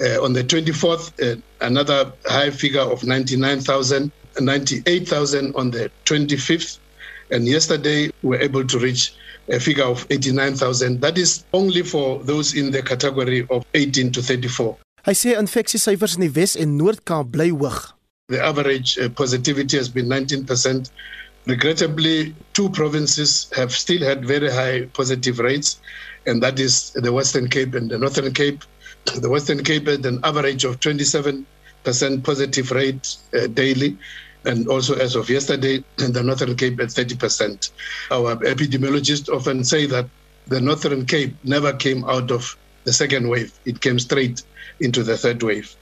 Uh, on the 24th, uh, another high figure of 99,000, 98,000 on the 25th. And yesterday, we were able to reach a figure of 89,000. That is only for those in the category of 18 to 34. Hy sê infeksiesyfers in die Wes en Noord-Kaap bly hoog. The average uh, positivity has been 19%. Regrettably, two provinces have still had very high positive rates, and that is the Western Cape and the Northern Cape. The Western Cape had an average of 27% positive rate uh, daily, and also as of yesterday, in the Northern Cape at 30%. Our epidemiologists often say that the Northern Cape never came out of the second wave, it came straight into the third wave.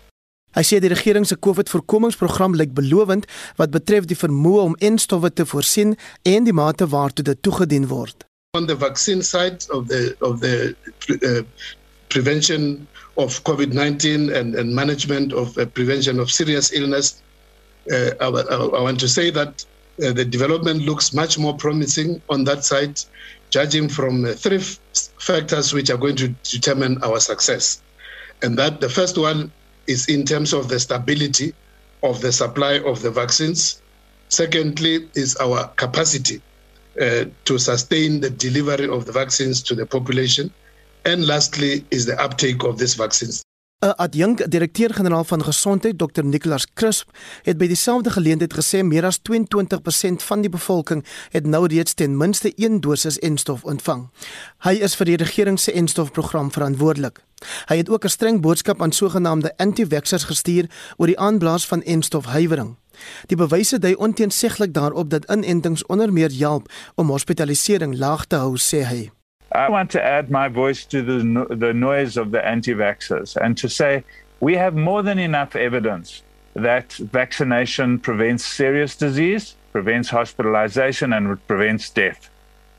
Hy sê die regering se COVID-voorkomingsprogram lyk belovend wat betref die vermoë om enstowwe te voorsien en die mate waartoe dit toegedien word. On the vaccine side of the of the uh, prevention of COVID-19 and and management of uh, prevention of serious illness uh, I, I want to say that uh, the development looks much more promising on that side judging from uh, three factors which are going to determine our success and that the first one is in terms of the stability of the supply of the vaccines. Secondly, is our capacity uh, to sustain the delivery of the vaccines to the population. And lastly, is the uptake of these vaccines. 'n Adjunk direkteur-generaal van gesondheid, Dr Nicholas Crisp, het by dieselfde geleentheid gesê meer as 22% van die bevolking het nou reeds ten minste een dosis enstof ontvang. Hy is vir die regering se enstofprogram verantwoordelik. Hy het ook 'n streng boodskap aan sogenaamde anti-vaxxers gestuur oor die aanblaas van enstofhuiwering. Die bewyse dui onteenseglik daarop dat inentings onder meer help om hospitalisering laag te hou, sê hy. I want to add my voice to the, the noise of the anti vaxxers and to say we have more than enough evidence that vaccination prevents serious disease, prevents hospitalization, and prevents death.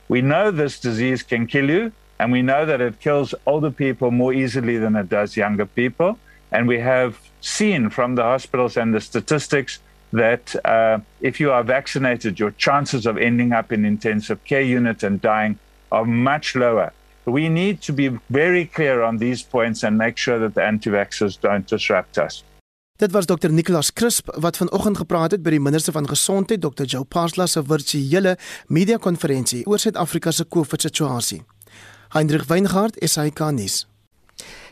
We know this disease can kill you, and we know that it kills older people more easily than it does younger people. And we have seen from the hospitals and the statistics that uh, if you are vaccinated, your chances of ending up in intensive care unit and dying are much lower. We need to be very clear on these points and make sure that the anti-vaxxers don't disrupt us. Dit was Dr Nicholas Crisp wat vanoggend gepraat het by die minister van gesondheid Dr Joe Pasla se virtuele media konferensie oor Suid-Afrika se COVID-situasie. Hendrik Weingart, SAK nuus.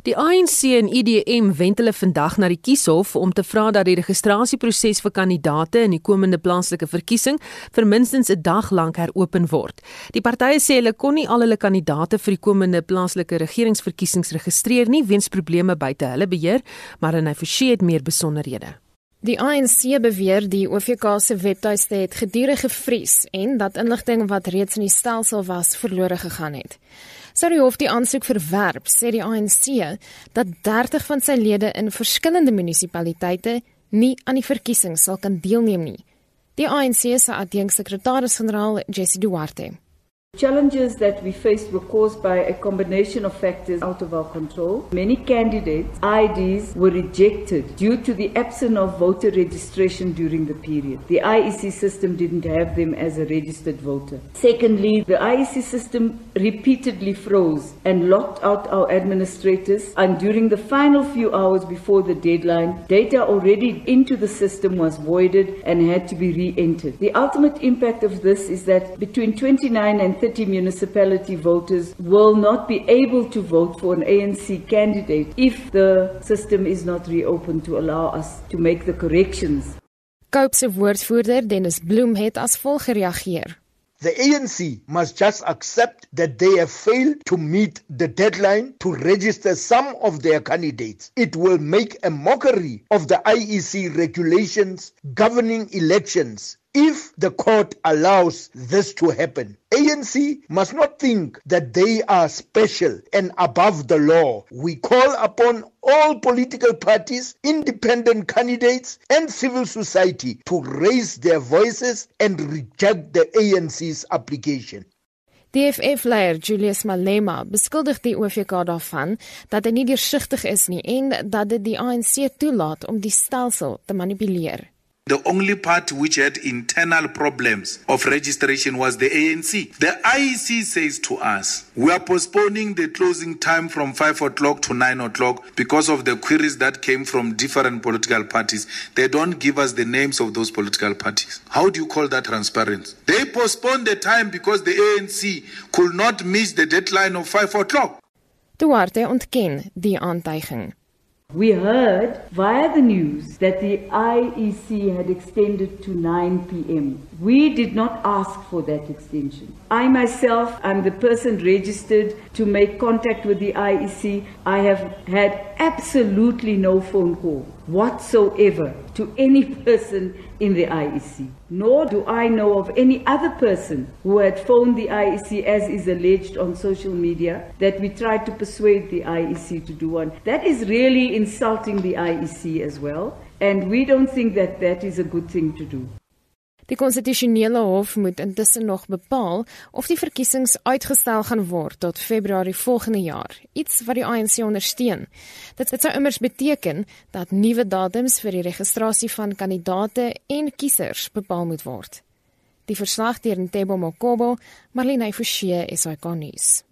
Die ANC en IDM wend hulle vandag na die kieshof om te vra dat die registrasieproses vir kandidaate in die komende plaaslike verkiesing vir minstens 'n dag lank heropen word. Die partye sê hulle kon nie al hulle kandidaate vir die komende plaaslike regeringsverkiesings registreer nie weens probleme buite hulle beheer, maar en hy forsie het meer besonderhede. Die ANC beweer die OVK se webtuiste het gedurig gevries en dat inligting wat reeds in die stelsel was verlore gegaan het sou die hof die aansoek verwerp, sê die ANC dat 30 van sy lede in verskillende munisipaliteite nie aan die verkiesing sal kan deelneem nie. Die ANC se adjunksekretaris-generaal, Jessie Duarte, Challenges that we faced were caused by a combination of factors out of our control. Many candidates' IDs were rejected due to the absence of voter registration during the period. The IEC system didn't have them as a registered voter. Secondly, the IEC system repeatedly froze and locked out our administrators, and during the final few hours before the deadline, data already into the system was voided and had to be re entered. The ultimate impact of this is that between 29 and 30 municipality voters will not be able to vote for an ANC candidate if the system is not reopened to allow us to make the corrections. Cope se woordvoerder Dennis Bloem het as volg gereageer. The ANC must just accept that they have failed to meet the deadline to register some of their candidates. It will make a mockery of the IEC regulations governing elections if the court allows this to happen. ANC must not think that they are special and above the law. We call upon all political parties, independent candidates, and civil society to raise their voices and reject the ANC's application. DFF-leier Julius Malema beskuldig die OVK daarvan dat hy nie deursigtig is nie en dat dit die ANC toelaat om die stelsel te manipuleer. The only party which had internal problems of registration was the ANC. The IEC says to us, we are postponing the closing time from 5 o'clock to 9 o'clock because of the queries that came from different political parties. They don't give us the names of those political parties. How do you call that transparency? They postponed the time because the ANC could not miss the deadline of 5 o'clock. Duarte ontken die aantuiging. We heard via the news that the IEC had extended to 9 p.m. We did not ask for that extension. I myself am the person registered to make contact with the IEC. I have had absolutely no phone call whatsoever to any person in the IEC. Nor do I know of any other person who had phoned the IEC, as is alleged on social media, that we tried to persuade the IEC to do one. That is really insulting the IEC as well, and we don't think that that is a good thing to do. Die konstitusionele hof moet intussen nog bepaal of die verkiesings uitgestel gaan word tot Februarie volgende jaar, iets wat die ANC ondersteun. Dit sou immers beteken dat nuwe datums vir die registrasie van kandidaate en kiesers bepaal moet word. Die verslag deur Ntebo Mokobo, Marlene Forsie, SAK nuus.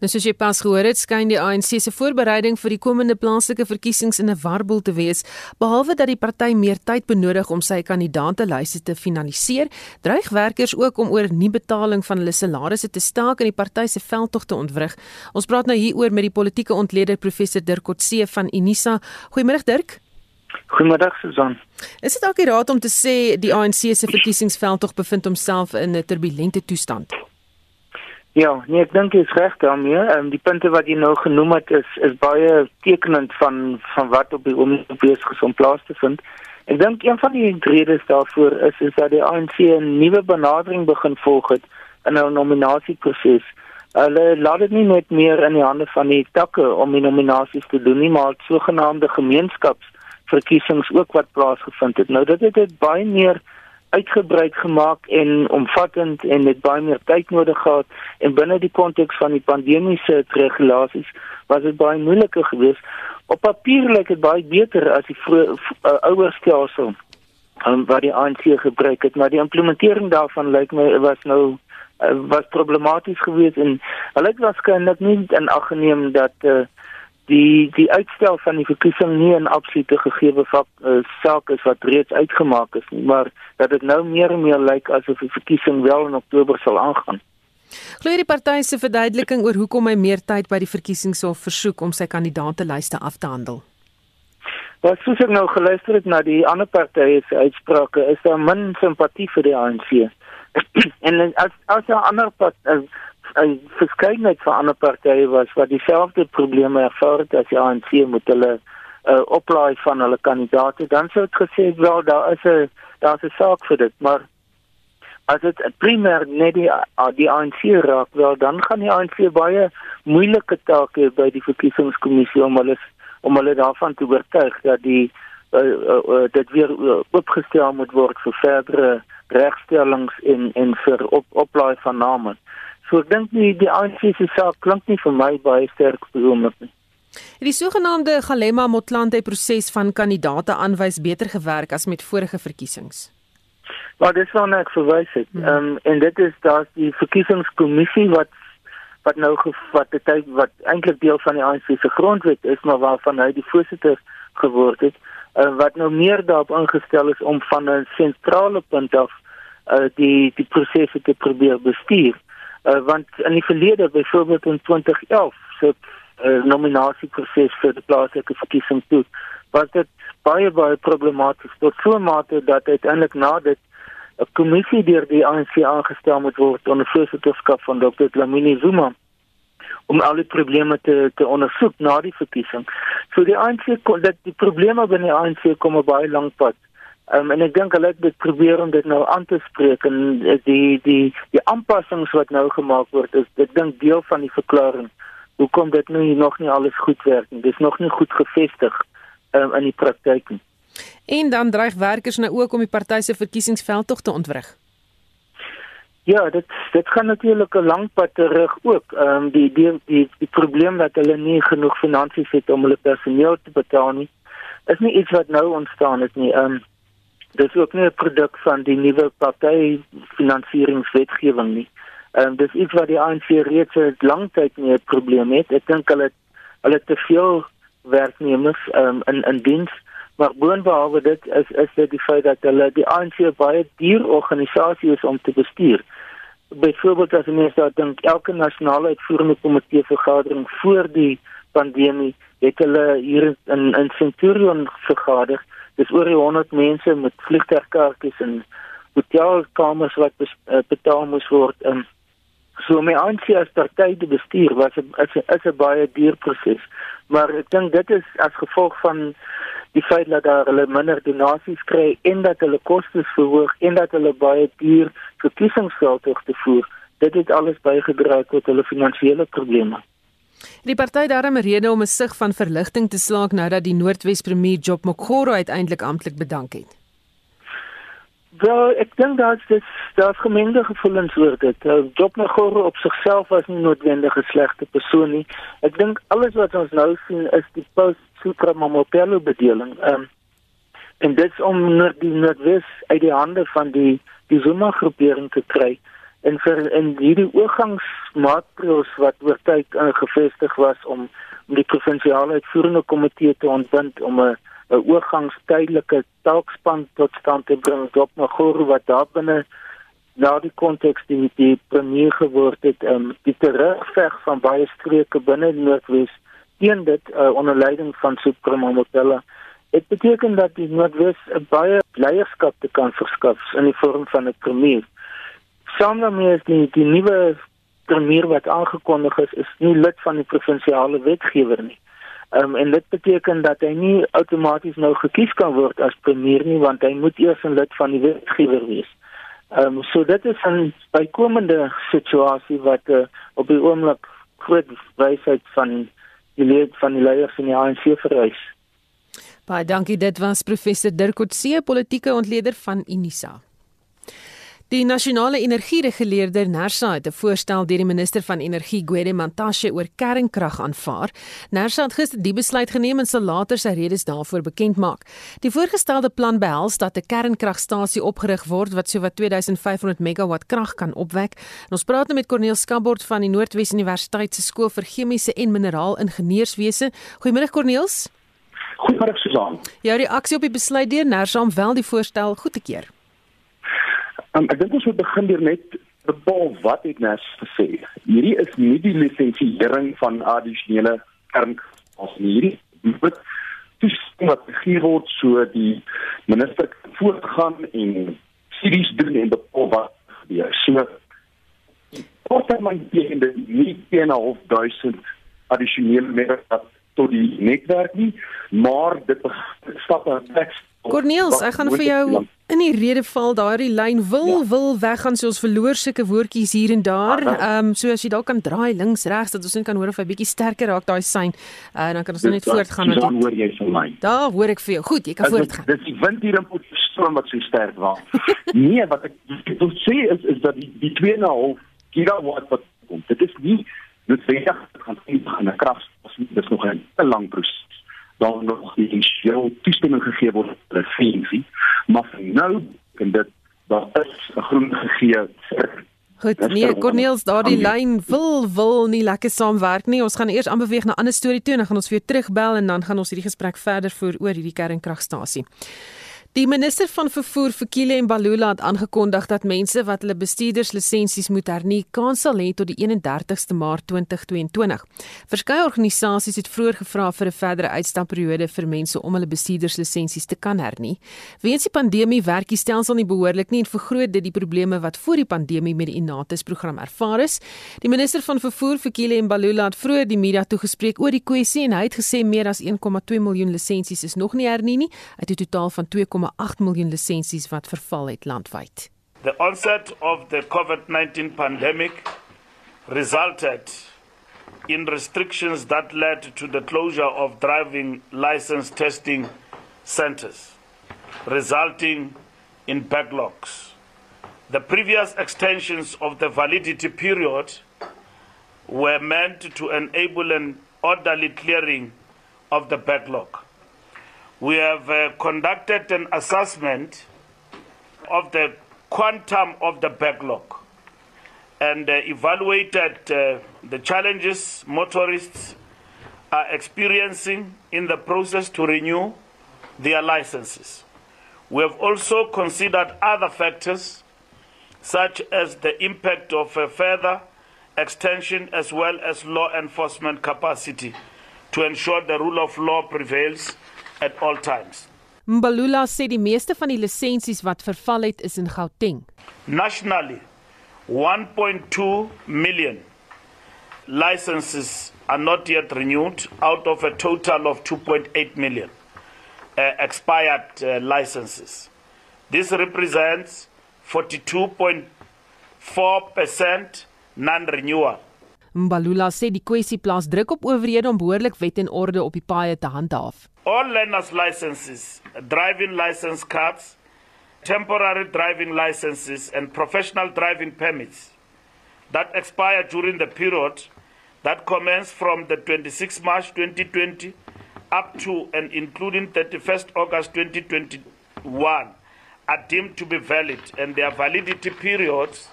Nou soos jy pas gehoor het, skyn die ANC se voorbereiding vir die komende plaaslike verkiesings in 'n warboel te wees, behalwe dat die party meer tyd benodig om sy kandidaatelyste te finaliseer, dreig werkers ook om oor nie betaling van hulle salarisse te staak en die party se veldtog te ontwrig. Ons praat nou hieroor met die politieke ontleder professor Dirk Kotse van Unisa. Goeiemôre Dirk. Goeiemiddag Susan. Is dit akuraat om te sê die ANC se verkiesingsveldtog bevind homself in 'n turbulente toestand? Ja, nee, ek dink jy is reg daarmee. Ehm um, die punte wat jy nou genoem het is is baie tekenend van van wat op die oomblik besig is om plaas te vind. Ek dink een van die redes daarvoor is is dat die ANC 'n nuwe benadering begin volg het in 'n nominasieproses. Hulle laat dit nie net meer in die hande van die takke om die nominasies te doen nie, maar sogenaamde gemeenskapsverkiesings ook wat plaasgevind het. Nou dit het dit baie meer uitgebrei gemaak en omvattend en met baie meer tyd nodig gehad en binne die konteks van die pandemiese regulasies was dit baie moeiliker geweest. Op papier lyk dit baie beter as die uh, ouer stelsel um, wat die ANC gebruik het, maar die implementering daarvan lyk my was nou uh, was problematies geweest en hulle het waarskynlik nie in ag geneem dat uh, die die uitstel van die verkiesing nie 'n absolute gegeewe vak, uh, saak is wat reeds uitgemaak is nie, maar dat dit nou meer en meer lyk asof die verkiesing wel in Oktober sal aangaan. Glo die party se verduideliking oor hoekom hy meer tyd by die verkiesingshof versoek om sy kandidaatelyste af te handel? Wat soos ek nou geluister het na die ander partye se uitsprake, is daar min simpatie vir die ANC. en as as 'n ander party 'n verskeidenheid van ander partye was wat dieselfde probleme ervaar het as die ANC met hulle uh, oplaai van hulle kandidaate dan sou dit gesê wel daar is 'n daar's 'n saak vir dit. Maar as dit primêr net die die ANC raak wel dan gaan die ANC baie moeilike take by die verkiesingskommissie om hulle om hulle daarvan te oortuig dat die uh, uh, uh, dit weer opgestel moet word vir verdere regstellings en en vir op, oplaai van name. So ek dink nie die ANC se saak klink nie vir my baie sterk beoomlik nie. Die sogenaamde Galema Motlanthe proses van kandidate aanwys beter gewerk as met vorige verkiesings. Maar dis wel net verwys het. Hmm. Ehm um, en dit is daar's die verkiesingskommissie wat wat nou wat die tyd wat eintlik deel van die ANC se grondwet is maar waarvan hy die voorsitter geword het uh, wat nou meer daarop ingestel is om van 'n sentrale punt af uh, die die prosesse te probeer bestuur uh, want in die verlede byvoorbeeld in 2011 so 'n uh, nominasieproses vir die plaaslike verkiesing toe was dit baie baie problematies tot so 'n mate dat uiteindelik na dit 'n kommissie deur die ANC aangestel moet word onder voorsitterskap van Dr. Dlamini Zuma om al die probleme te te ondersoek na die verkiesing. So die ANC kon dat die probleme binne die ANC kom op baie lank pad. Um, en ek dink hulle het probeer om dit nou aan te spreek en die die die aanpassings wat nou gemaak word is ek dink deel van die verklaring hoekom dit nou nog nie alles goed werk nie. Dis nog nie goed gevestig um, in die praktyk nie. En dan dreig werkers nou ook om die party se verkiesingsveldtog te ontwrig. Ja, dit dit gaan natuurlik 'n lang pad terug ook. Ehm um, die die die die probleem dat hulle nie genoeg finansies het om hulle personeel te betaal nie, is nie iets wat nou ontstaan het nie. Ehm um, dis ook nie 'n produk van die nuwe party finansieringswetgewing nie. Ehm um, dis iets wat die ANC reeds 'n lang tyd mee 'n probleem het. Ek dink hulle hulle te veel werknemers ehm um, in in diens maar boonbehalwe dit is is dit die feit dat hulle die ANC baie duur organisasie is om te bestuur. Byvoorbeeld as mense daar dink elke nasionale uitvoerende komitee vergadering voor die pandemie het hulle hier in in Centurion vergader. Dis oor die 100 mense met vliegtuigkaartjies en hotelkamers wat eh, betaal moes word. Um, so my ANC as party te bestuur was is is 'n baie duur proses. Maar ek dink dit is as gevolg van die feit dat daar hulle minder donasies kry en dat hulle kostes verhoog en dat hulle baie duur verkiesingsgeld te voer. Dit het alles bygedra tot hulle finansiële probleme. Die party daarom rede om 'n sig van verligting te slaak nou dat die Noordwes premier Job Mokgoro uiteindelik amptelik bedank het. Wel, ek dink dat dit daar's gemengde gevoelens oor dit. Uh, Job Mokgoro op sigself was nie noodwendig 'n slegte persoon nie. Ek dink alles wat ons nou sien is die post Sutra Mamopelo bedeling. Ehm um, en dit is om die Noordwes uit die hande van die die Zuma groepering te kry en vir in hierdie oorgangsmaatreëls wat oor tyd ingevestig was om om die provinsiale uitvoerende komitee te ontbind om 'n 'n oorgangstydelike taakspan tot stand te bring op Magoro wat daar binne na die konteks die die premier geword het um, die terugveg van baie streke binne Noordwes teen dit uh, onder leiding van Supremo Motela dit beteken dat die Noordwes 'n baie leierskap te kan verskaf in die vorm van 'n premier saam daarmee is die die nuwe premier wat aangekondig is is nie lid van die provinsiale wetgewer nie. Um, en dit beteken dat hy nie outomaties nou gekies kan word as premier nie want hy moet eers 'n lid van die wetgewer wees. Ehm um, so dit is 'n bykomende situasie wat uh, op die oomblik groot wysheid van die lid van die leiers in die ANC verwys. Baie dankie dit was professor Dirk Coetzee politieke ontleder van Unisa. Die nasionale energiereguleerder Nersa het 'n voorstel deur die minister van Energie Gwede Mantashe oor kernkrag aanvaar. Nersa het gister die besluit geneem en sal later sy redes daarvoor bekend maak. Die voorgestelde plan behels dat 'n kernkragstasie opgerig word wat sowat 2500 megawatt krag kan opwek. En ons praat nou met Corneel Skabord van die Noordwes Universiteit se skool vir chemiese en mineraal ingenieurswese. Goeiemôre Corneels. Goeiemôre Susan. Jou reaksie op die besluit deur Nersa om wel die voorstel goed te keur? Um, ek dink ons moet begin deur net bepaal wat het Nes gesê. Hierdie is nie die lisensiering van addisionele kernkrag hierdie moet toestem wat gegee word so die minister voortgaan en studies doen en bepaal wat gebeur. So Portman teen die 9.500 addisionele megawatt tot die netwerk nie, maar dit stap 'n teks Corneels, ek gaan vir jou in die rede val daardie lyn wil ja. wil weggaan so ons verloor sulke woordjies hier en daar. Ehm um, so as jy dalk kan draai links regs dat ons net kan hoor of hy bietjie sterker raak daai sein. Uh, dan kan ons net voortgaan met Dan hoor jy van my. Daar hoor ek vir jou. Goed, jy kan voortgaan. Dis die wind hier in Potchefstroom wat so sterk was. nee, wat ek wil sê is is dat die die 2.5 gigawatt wat kom. Dit is nie noodwendig gaan sien aan 'n krag. Dit is nog 'n lang proses dan nog die initiële toestemming gegee word vir lisensie maar nou kan dit daar is 'n groen gegee Goed, nee, Corneels, daardie lyn wil wil nie lekker saamwerk nie. Ons gaan eers aanbeweeg na 'n ander storie toe en dan gaan ons weer terugbel en dan gaan ons hierdie gesprek verder voer oor hierdie kernkragstasie. Die minister van vervoer Fikile Mbalula het aangekondig dat mense wat hulle bestuurderslisensies moet hernie, kans sal hê tot die 31ste Maart 2022. Verskeie organisasies het vroeër gevra vir 'n verdere uitstapperiode vir mense om hulle bestuurderslisensies te kan hernie. Weens die pandemie werk die stelsel nie behoorlik nie en vergroot dit die probleme wat voor die pandemie met die Inatus program ervaar is. Die minister van vervoer Fikile Mbalula het vroeër die media toegespreek oor die kwessie en hy het gesê meer as 1,2 miljoen lisensies is nog nie hernie nie uit 'n totaal van 2 1,8 miljoen lisensies wat verval het landwyd. The onset of the COVID-19 pandemic resulted in restrictions that led to the closure of driving license testing centers, resulting in backlogs. The previous extensions of the validity period were meant to enable an orderly clearing of the backlog. We have uh, conducted an assessment of the quantum of the backlog and uh, evaluated uh, the challenges motorists are experiencing in the process to renew their licenses. We have also considered other factors, such as the impact of a further extension as well as law enforcement capacity to ensure the rule of law prevails at all times. Mbalula sê die meeste van die lisensies wat verval het is in Gauteng. Nationally, 1.2 million licenses are not yet renewed out of a total of 2.8 million uh, expired uh, licenses. This represents 42.4% non-renewal. Mbalula sê die kwessie plaas druk op owerhede om behoorlik wet en orde op die paaie te handhaaf. All learners licenses, driving license cards, temporary driving licenses and professional driving permits that expire during the period that commence from the 26 March 2020 up to and including 31st August 2021 are deemed to be valid and their validity periods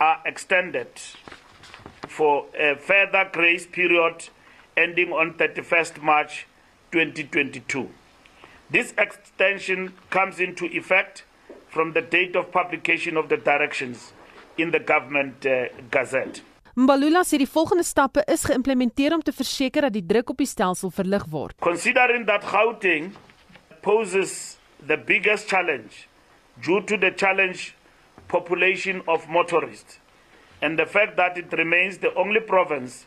are extended for a further grace period ending on 31st March 2022. This extension comes into effect from the date of publication of the directions in the government uh, gazette. Mbalula sê die volgende stappe is geïmplementeer om te verseker dat die druk op die stelsel verlig word. Considering that Gauteng poses the biggest challenge due to the challenge population of motorists and the fact that it remains the only province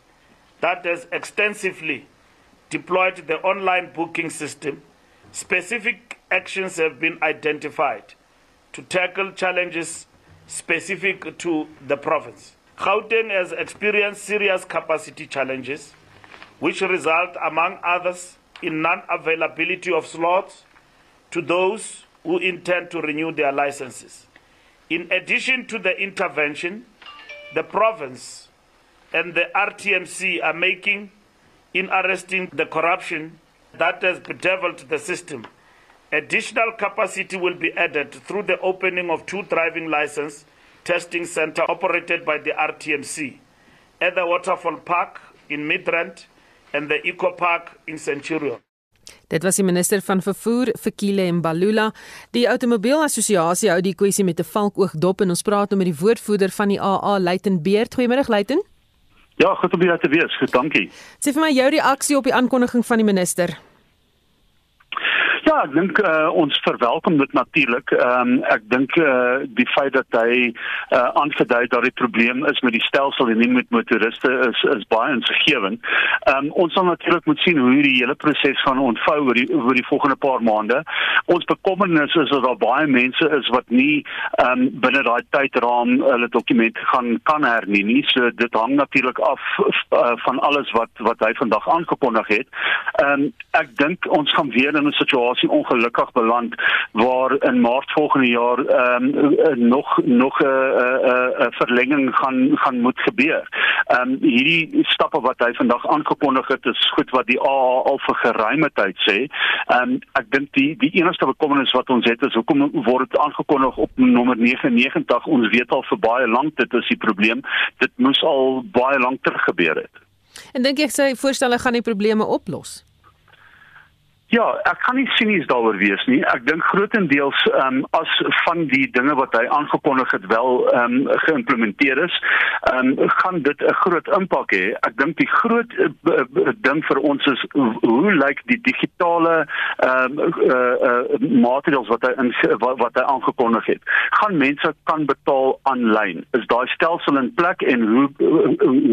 that has extensively deployed the online booking system, specific actions have been identified to tackle challenges specific to the province. Gauteng has experienced serious capacity challenges, which result, among others, in non availability of slots to those who intend to renew their licenses. In addition to the intervention, the province and the RTMC are making in arresting the corruption that has bedeviled the system. Additional capacity will be added through the opening of two driving license testing center operated by the RTMC at the Waterfall Park in Midrand and the Eco Park in Centurion. Dit was die minister van vervoer, Fikile Mbalula. Die Automobielassosiasie hou die kwessie met 'n valkoog dop en ons praat nou met die woordvoerder van die AA, Luiten Beerd. Goeiemôre Luiten. Ja, goed om hier te wees. Goed, dankie. Sê vir my jou reaksie op die aankondiging van die minister. Ja, ek dink uh, ons verwelkom dit natuurlik. Ehm um, ek dink uh, die feit dat hy uh, aangedui dat die probleem is met die stelsel en nie met motoriste is is baie insiggewend. Ehm um, ons sal natuurlik moet sien hoe hierdie hele proses gaan ontvou oor die oor die volgende paar maande. Ons bekommernis is dat daar baie mense is wat nie ehm um, binne daai tydraam hulle dokumente gaan kan hernie nie. So dit hang natuurlik af uh, van alles wat wat hy vandag aangekondig het. Ehm um, ek dink ons gaan weer in 'n situasie situasie ongelukkig beland waar in Maart volgende jaar ehm um, nog nog 'n uh, uh, uh, verlenging gaan gaan moet gebeur. Ehm um, hierdie stappe wat hy vandag aangekondig het is goed wat die AA al vir geruime tyd sê. Ehm um, ek dink die die enigste bekommernis wat ons het is hoekom word dit aangekondig op nommer 99? Ons weet al vir baie lank dit is die probleem. Dit moes al baie lank terug gebeur het. En dink ek sy voorstelle gaan die probleme oplos? Ja, ek kan nie sinies daaroor wees nie. Ek dink grootendeels ehm um, as van die dinge wat hy aangekondig het wel ehm um, geïmplementeer is, ehm um, gaan dit 'n groot impak hê. Ek dink die groot uh, ding vir ons is hoe lyk die digitale ehm um, uh, uh, maatreëls wat hy in wat, wat hy aangekondig het. Gaan mense kan betaal aanlyn? Is daai stelsel in plek en hoe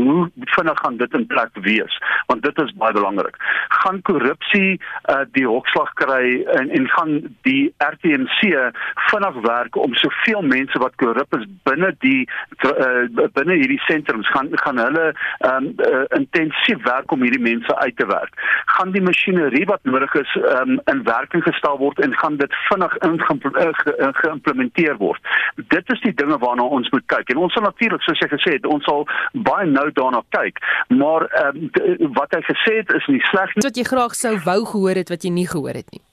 hoe vinnig gaan dit in plek wees? Want dit is baie belangrik. Gaan korrupsie uh, die hokslag kry en en gaan die RTMC vinnig werk om soveel mense wat korrup is binne die uh, binne hierdie sentrums gaan gaan hulle um, uh, intensief werk om hierdie mense uit te werk. Gaan die masjinerie wat nodig is um, in werking gestel word en gaan dit vinnig geïmplementeer word. Dit is die dinge waarna ons moet kyk. En ons sal natuurlik soos jy gesê het, ons sal baie nou daarna kyk. Maar um, wat hy gesê het is nie sleg nie. Wat jy graag sou wou gehoor het wat jy nie gehoor het nie.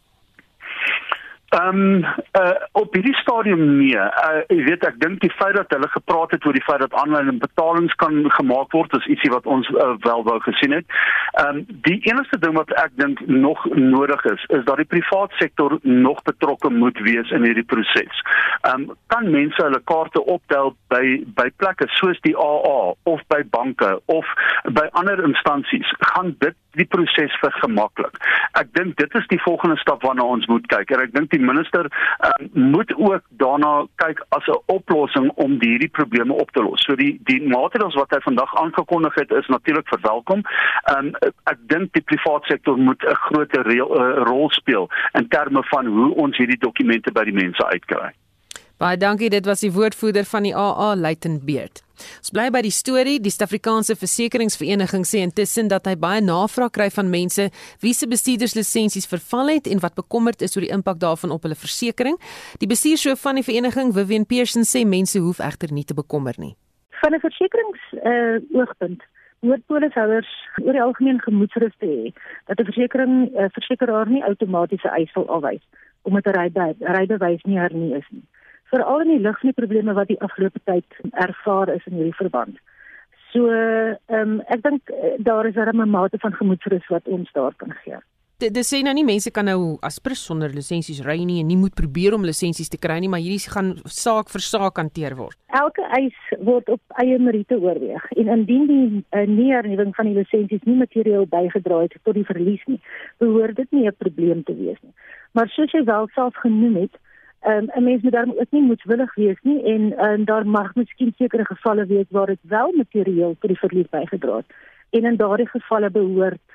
Ehm um, uh, op hierdie stadium nee. Uh, jy weet ek dink die feit dat hulle gepraat het oor die feit dat aanlyn betalings kan gemaak word is ietsie wat ons uh, wel wou gesien het. Ehm um, die enigste ding wat ek dink nog nodig is is dat die privaat sektor nog betrokke moet wees in hierdie proses. Ehm um, kan mense hulle kaarte optel by by plekke soos die AA of by banke of by ander instansies gaan dit die proses vergemaklik. Ek dink dit is die volgende stap waarna ons moet kyk. En ek dink die minister um, moet ook daarna kyk as 'n oplossing om hierdie probleme op te los. So die die maatreëls wat hy vandag aangekondig het is natuurlik verwelkom. Um, ek dink die private sektor moet 'n groter uh, rol speel in terme van hoe ons hierdie dokumente by die mense uitkry. Baie dankie, dit was die woordvoerder van die AA, Luitenant Beerd. Ons bly by die storie. Die Suid-Afrikaanse Versekeringsvereniging sê intussen dat hy baie navraag kry van mense wie se bestuurderslisensies verval het en wat bekommerd is oor die impak daarvan op hulle versekerings. Die bestuurshoof van die vereniging, Vivian Pearson, sê mense hoef egter nie te bekommer nie. Van 'n versekerings uh, oogpunt Hoort polishouers oor die algemeen gemoedsrus hê dat 'n versekering uh, versekeraar nie outomatiese eis sal afwys omdat 'n rydebewys nie hernie is nie veral in die lig van die probleme wat die afgelope tyd ervaar is in hierdie verband. So, ehm um, ek dink eh, daar is 'n mate van gemoedsrus wat ons daar kan gee. Dit sê nou nie mense kan nou as sonder lisensies ry nie en nie moet probeer om lisensies te kry nie, maar hierdie gaan saak vir saak hanteer word. Elke eis word op eie meriete oorweeg en indien die uh, neernuwing van die lisensies nie materieel bygedra het tot die verlies nie, behoort dit nie 'n probleem te wees nie. Maar soos jy wel self genoem het, Ehm um, 'n mens moet daarom ook nie moedswillig wees nie en um, daar mag miskien sekere gevalle wees waar dit wel materieel vir die verlies bygedra het. En in daardie gevalle behoort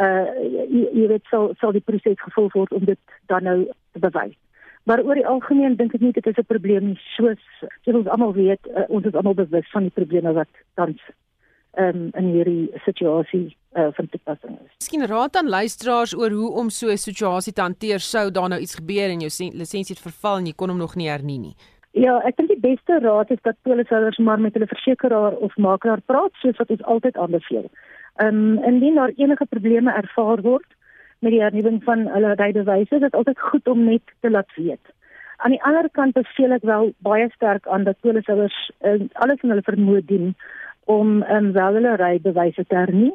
uh jy, jy weet sal sal die proses gevolg word om dit dan nou te bewys. Maar oor die algemeen dink ek nie dit is 'n probleem nie soos soos ons almal weet uh, ons is almal bewus van die probleme wat tans um, in hierdie situasie uh, van toepassing is. Miskien raad aan luisteraars oor hoe om so 'n situasie te hanteer sou daar nou iets gebeur en jou lisensie het verval en jy kon hom nog nie hernie nie. Ja, ek dink die beste raad is dat polishouders maar met hulle versekeraar of makelaar praat soos wat ons altyd aanbeveel. Ehm um, indien daar enige probleme ervaar word met die hernuwing van hulle rybewyse, is dit altyd goed om net te laat weet. Aan die ander kant beveel ek wel baie sterk aan dat polishouders uh, alles in hulle vermoë doen om um, wel hulle rybewyse te hernie.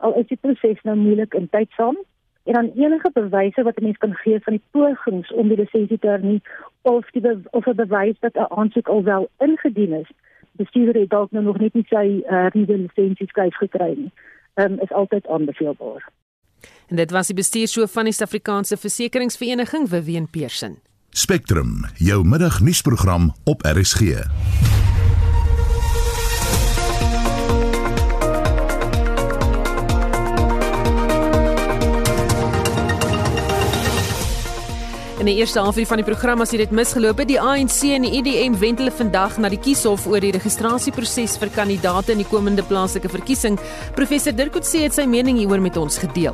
Al is die proses nou moeilik en tydsaam, en dan enige bewyse wat 'n mens kan gee van die pogings om die lisensie te hernie of die of 'n bewys dat 'n aansoek al wel ingedien is. Bestuurder het dalk nou nog net nie sy uh, lisensie skryf gekry nie. Um, is altyd aanbevelbaar. En dit was die bestuurshoof van die Suid-Afrikaanse Versekeringsvereniging, Vivian Pearson. Spectrum, jou middagnuusprogram op RSG. In die eerste halfuur van die program as jy dit misgeloop het, die ANC en die IDM wend hulle vandag na die kieshof oor die registrasieproses vir kandidaate in die komende plaaslike verkiesing. Professor Dirkut sê het sy mening hieroor met ons gedeel.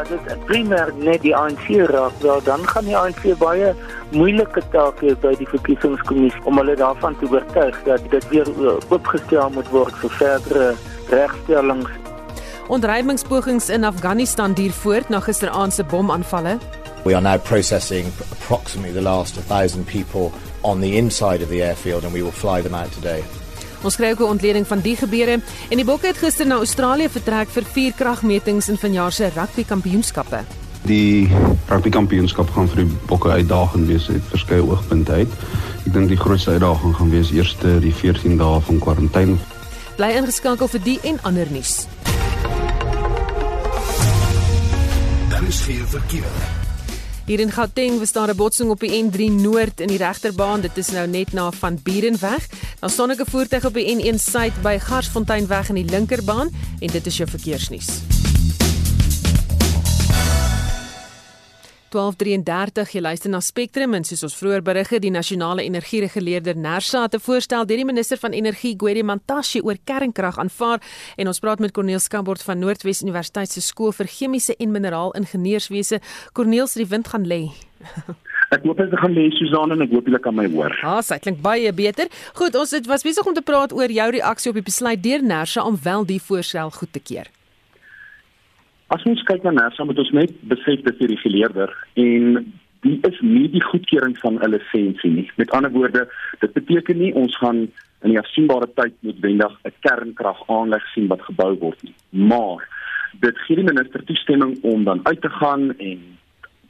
As dit primêr net die ANC raak, wel, dan gaan die ANC baie moeilike take by die verkiesingskommissie om hulle daarvan te oortuig dat dit weer oopgestel moet word vir verdere regstellings. Ontruimingspogings in Afghanistan duur voort na gisteraand se bomaanvalle. We are now processing approximately the last 1,000 people on the inside of the airfield and we will fly them out today. Ons kry ook 'n ontleding van die gebeure en die Bokke het gister na Australië vertrek vir vier kragmetings in vanjaar se rugby kampioenskappe. Die rugby kampioenskap gaan vir die Bokke uitdagend wees uit verskeie oogpunte uit. Ek dink die grootste uitdaging gaan wees eerste die 14 dae van kwarantyne. Bly ingeskakel vir die en ander nuus. Daar is geen verkeer. Hier in Gauteng was daar 'n botsing op die N3 Noord in die regterbaan. Dit is nou net na van Burenweg. Daar staan 'n voertuig op die N1 Suid by Garsfonteinweg in die linkerbaan en dit is jou verkeersnuus. 1233 jy luister na Spectrum en soos ons vroeër berigte die nasionale energiereguleerder Nersa het 'n voorstel deur die minister van energie Gwedi Mantashe oor kernkrag aanvaar en ons praat met Corneel Skambort van Noordwes Universiteit se skool vir chemiese en mineraal ingenieurswese Corneel se die wind gaan lê Ek hoop dit gaan lê Susan en ek hoop julle kan my hoor. Ah, dit klink baie beter. Goed, ons het was besig om te praat oor jou reaksie op die besluit deur Nersa om wel die voorstel goed te keer. As ons kyk na Nersa, moet ons net besef dat die reguleerder en die is nie die goedkeuring van 'n lisensie nie. Met ander woorde, dit beteken nie ons gaan in die afsienbare tyd noodwendig 'n kernkragaanleg sien wat gebou word nie. Maar dit gee die minister toestemming om dan uit te gaan en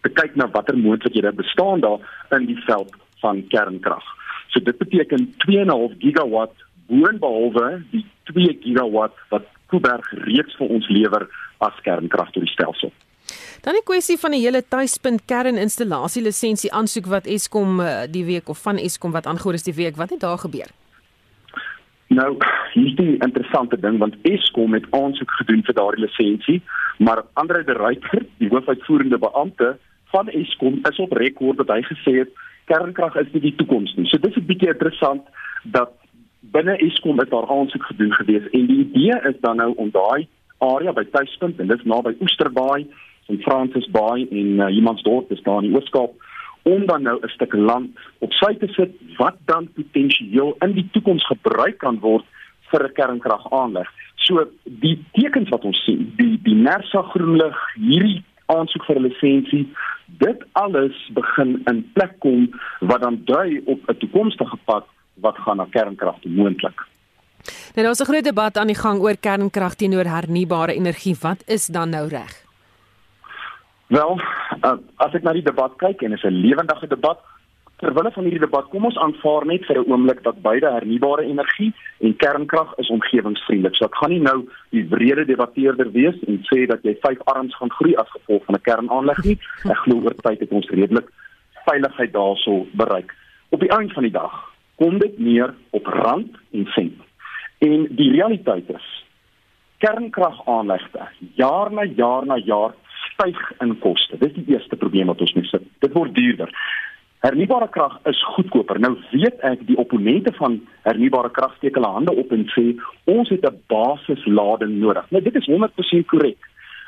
te kyk na watter moontlikhede bestaan daar in die veld van kernkrag. So dit beteken 2.5 gigawatt boonbehalwe die 2 gigawatt wat Kuiberg reeds vir ons lewer as kernkrag tot die stelsel. Dan 'n kwessie van die hele tuispunt kerninstallasie lisensie aansoek wat Eskom eh, die week of van Eskom wat aangehoor is die week. Wat het daar gebeur? Nou, hier is die interessante ding want Eskom het aansoek gedoen vir daardie lisensie, maar Andre de Ruyter, die hoofuitvoerende beampte van Eskom, is op rekord dat hy gesê het kernkrag is nie die toekoms nie. So dis 'n bietjie interessant dat binne Eskom is daar aansoek gedoen gewees en die idee is dan nou om daai area by Tuispunt en dis naby Oesterbaai, St Francis Baai en uh, Humansdorp is daar in die Ooskaap om dan nou 'n stuk land op sy te sit wat dan potensieel in die toekoms gebruik kan word vir 'n kernkragaanleg. So die tekens wat ons sien, die die Nersa groenlig hierdie aansoek vir 'n lisensie, dit alles begin in plek kom wat dan dui op 'n toekomstige pad wat gaan na kernkrag toe moontlik. Nou daar's 'n groot debat aan die gang oor kernkrag teenoor hernubare energie. Wat is dan nou reg? Wel, uh, as ek na die debat kyk en is 'n lewendige debat, terwyl van hierdie debat kom ons aanvaar net vir 'n oomblik dat beide hernubare energie en kernkrag is omgewingsvriendelik. So ek gaan nie nou die breëde debatteerder wees en sê dat jy vyf arms gaan groei as gevolg van 'n kernaanleg nie. Ek glo oor tyd het ons redelik veiligheid daarso bereik. Op die einde van die dag kom dit neer op rand en sent. En die realiteit is kernkragaanlegte jaar na jaar na jaar styg in koste. Dis die eerste probleem wat ons mee sit. Dit word duurder. Hernubare krag is goedkoper. Nou weet ek die opponente van hernubare krag steek hulle hande op en sê ons het 'n basislading nodig. Nou dit is 100% korrek.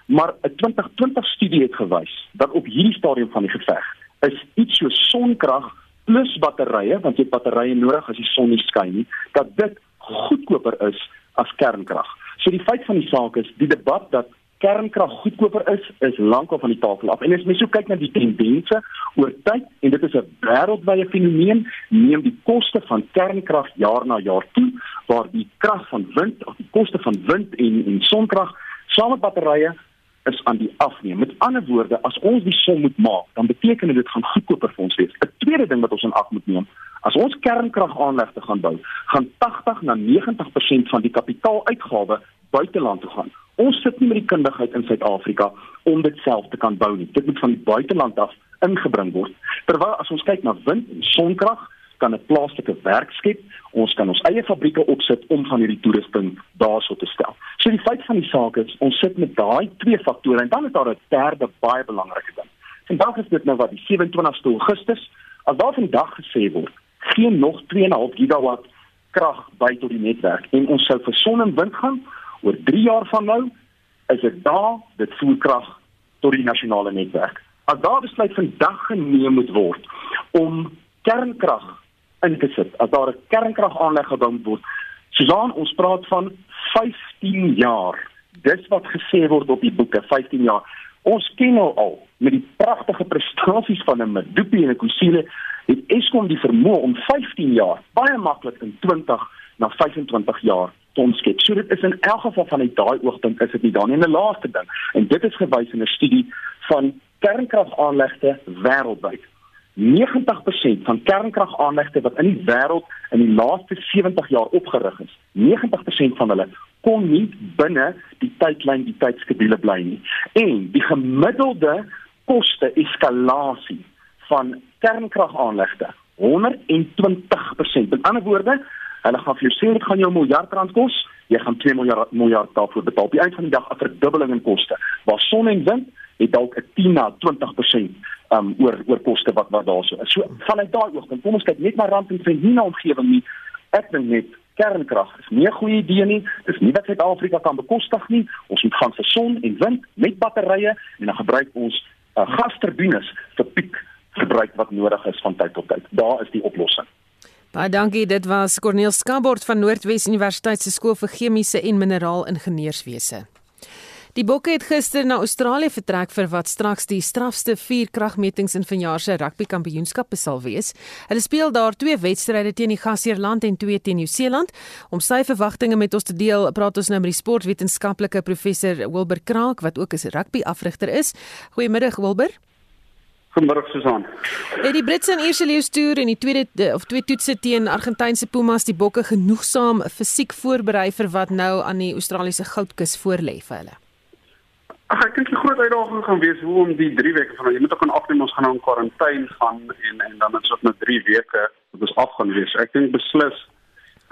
Maar 'n 2020 studie het gewys dat op hierdie stadium van die geveg is iets so sonkrag plus batterye, want jy batterye nodig as die son nie skyn nie, dat dit goedkoper is as kernkrag. So die feit van die saak is, die debat dat kernkrag goedkoper is, is lankal van die tafel af. En as mens so kyk na die tendense oor tyd en dit is 'n wêreldwye fenomeen, neem die koste van kernkrag jaar na jaar toe, waar die krag van wind of die koste van wind en en sonkrag saam met batterye is aan die afneem. Met ander woorde, as ons die som moet maak, dan beteken dit dit gaan goedkoper vir ons wees. 'n Tweede ding wat ons in ag moet neem, as ons kernkragaanlegte gaan bou, gaan 80 na 90% van die kapitaaluitgawe buiteland toe gaan. Ons sit nie met die kundigheid in Suid-Afrika om dit self te kan bou nie. Dit moet van die buiteland af ingebring word. Terwyl as ons kyk na wind en sonkrag, kan 'n plaaslike werk skep. Ons kan ons eie fabrieke opsit om van hierdie toerusting daarso te stel. So die feit van die saak is ons sit met daai twee faktore en dan is daar 'n derde baie belangrike ding. Vandag is dit nou wat die 27ste Augustus, as daar vandag gesê word, geen nog 2.5 gigawatt krag by tot die netwerk en ons sou vir son en wind gaan oor 3 jaar van nou is dit daar dit voer krag tot die nasionale netwerk. As daar besluit vandag geneem moet word om kernkrag in te sit. As daar 'n kernkragaanleg gebou word, Susan, ons praat van 15 jaar. Dis wat gesê word op die boeke, 15 jaar. Ons ken nou al met die pragtige prestasies van 'n Medupi en 'n Kusile, het Eskom die vermoë om 15 jaar baie maklik in 20 na 25 jaar te omskep. So dit is in elk geval van uit daai oogpunt is dit nie dan nie. 'n laaste ding, en dit is gewys in 'n studie van kernkragaanlegte wêreldwyd. 90% van kernkragaanlegte wat in die wêreld in die laaste 70 jaar opgerig is, 90% van hulle kon nie binne die tydlyn, die tydskedule bly nie. En die gemiddelde koste eskalasie van kernkragaanlegte 120%. Met ander woorde, hulle gaan vir jou sê dit gaan jou miljard rand kos, jy gaan 2 miljard miljard daarvoor betaal. Op die einde van die dag 'n verdubbeling in koste. Waar son en wind het dalk 'n 10 na 20% um oor oor koste wat wat daarso is. So vanuit daai oogpunt, kom ons kyk net na rand en sent nie na omgewing nie. Ek dink net kernkrag is nie 'n goeie idee nie. Dis nie wat Suid-Afrika kan bekostig nie. Ons moet gaan vir son en wind met batterye en dan gebruik ons uh, gasturbines vir piek gebruik wat nodig is van tyd tot tyd. Daar is die oplossing. Baie dankie. Dit was Corneel Skabord van Noordwes Universiteit se skool vir chemiese en mineraal ingenieurswese. Die Bokke het gister na Australië vertrek vir wat straks die strafste vier kragmetings in vanjaar se rugby kampioenskappe sal wees. Hulle speel daar twee wedstryde teen die gasheerland en twee teen Nieu-Seeland. Om sy verwagtinge met ons te deel, praat ons nou met die sportwetenskaplike professor Wilber Kraak wat ook 'n rugby-afrigter is. Goeiemiddag Wilber. Goeiemôre Susan. Het die Britse en Ierse leeu's toer en die tweede of twee toetse teen Argentynse Pumas die Bokke genoegsaam fisiek voorberei vir wat nou aan die Australiese goudkus voorlê vir hulle? Ag ek dink die groot uitdaging gaan wees hoe om die 3 weke van jy moet ook aan afneem ons gaan nou in kwarantyne gaan en en dan is dit net 3 weke wat ons af gaan wees. Ek dink beslis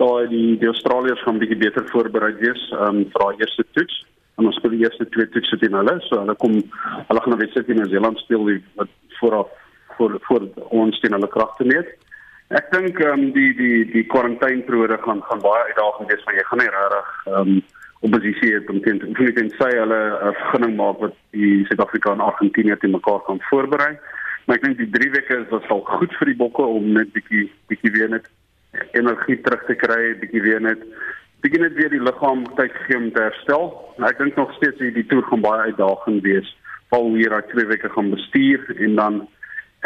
daai die die Australiërs gaan bietjie beter voorberei wees um, vir daai eerste toets. En ons speel die eerste twee toetse teen hulle, so hulle kom hulle gaan 'n wedstryd teen Nieu-Seeland speel die wat vooraf voor voor ons teen hulle kragte meet. Ek dink um, die die die kwarantyneperiode gaan gaan baie uitdagend wees want jy gaan nie regtig um, oppositie het om teen te voel teen sy hulle 'n vergunning maak wat die Suid-Afrika en Argentinië te mekaar kan voorberei. Maar ek dink die 3 weke is wat sal goed vir die bokke om net bietjie bietjie weer net energie terug te kry, bietjie weer net bietjie net weer die liggaam tyd gee om te herstel. Maar ek dink nog steeds die toer gaan baie uitdagend wees. Val hier daai 2 weke gaan bestuur en dan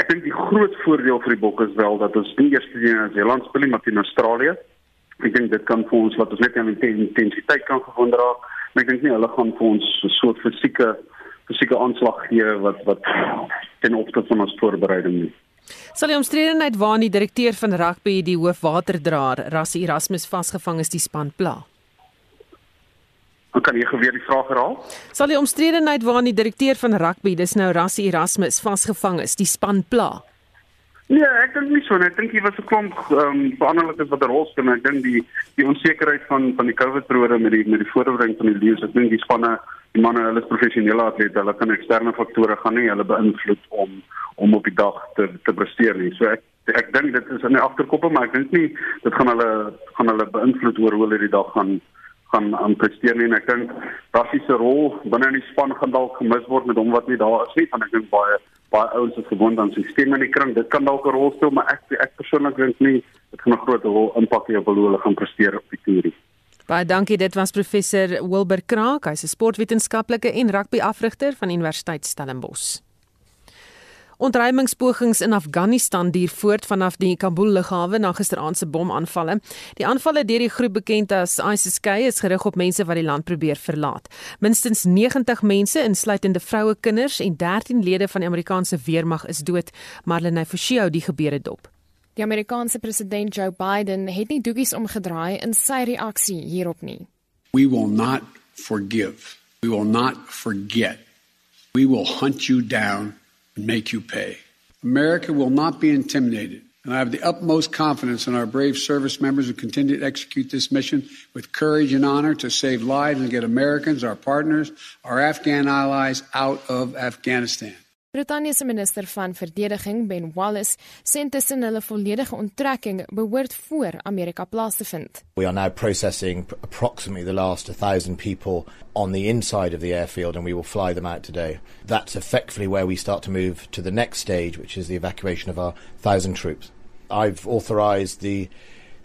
ek dink die groot voordeel vir die bokke is wel dat ons nie eers teen Nieu-Seeland speel maar teen Australië ek dink dit kan vir ons wat ons net aan intensiteit kan gewonder raak maar ek dink nie hulle gaan vir ons 'n soort fisieke fisieke aanslag gee wat wat ten opsigte van ons voorbereiding nie Sal die omstredenheid waar die direkteur van rugby die hoofwaterdraer Rassie Erasmus vasgevang is die span pla. Ek kan hier geweer die vraag herhaal. Sal die omstredenheid waar die direkteur van rugby, dis nou Rassie Erasmus vasgevang is, die span pla. Nee, ek dink nie so nie. Ek dink hier was 'n klomp ehm um, veranderlikes wat 'n rol speel. Ek dink die die onsekerheid van van die COVID periode met die met die voorbereiding van die leeu's. Ek dink die spanne, die manne, hulle is professionele atlete. Hulle kan eksterne faktore gaan nie hulle beïnvloed om om op die dag te te presteer nie. So ek ek dink dit is in die agterkoppe, maar ek dink nie dit gaan hulle gaan hulle beïnvloed oor hoe hulle die dag gaan gaan aan presteer nie. En ek dink basiese rol binne in die span gaan dalk gemis word met hom wat nie daar is nie. Want ek dink baie baie ouens is gewoond aan sisteme in die kring. Dit kan dalk 'n rol speel, maar ek ek persoonlik dink nie dit gaan 'n groot rol impak hê op hoe hulle gaan presteer op die toer. Baie dankie. Dit was professor Wilber Kraak, hy's 'n sportwetenskaplike en rugbyafrigter van Universiteit Stellenbosch. Ontruimingspogings in Afghanistan duur voort vanaf die Kabul lughawe na gisteraand se bomaanvalle. Die aanvalle deur die groep bekend as ISIS-K is gerig op mense wat die land probeer verlaat. Minstens 90 mense, insluitende vroue, kinders en 13 lede van die Amerikaanse weermag is dood, Marlene Forshio die gebeure dop. Die Amerikaanse president Joe Biden het nie doekies omgedraai in sy reaksie hierop nie. We will not forgive. We will not forget. We will hunt you down and make you pay. America will not be intimidated. And I have the utmost confidence in our brave service members who continue to execute this mission with courage and honor to save lives and get Americans, our partners, our Afghan allies out of Afghanistan. Brittanje se minister van verdediging, Ben Wallace, sê intussen hulle volledige onttrekking behoort voor Amerika plaas te vind. We are now processing approximately the last 1000 people on the inside of the airfield and we will fly them out today. That's effectively where we start to move to the next stage, which is the evacuation of our 1000 troops. I've authorized the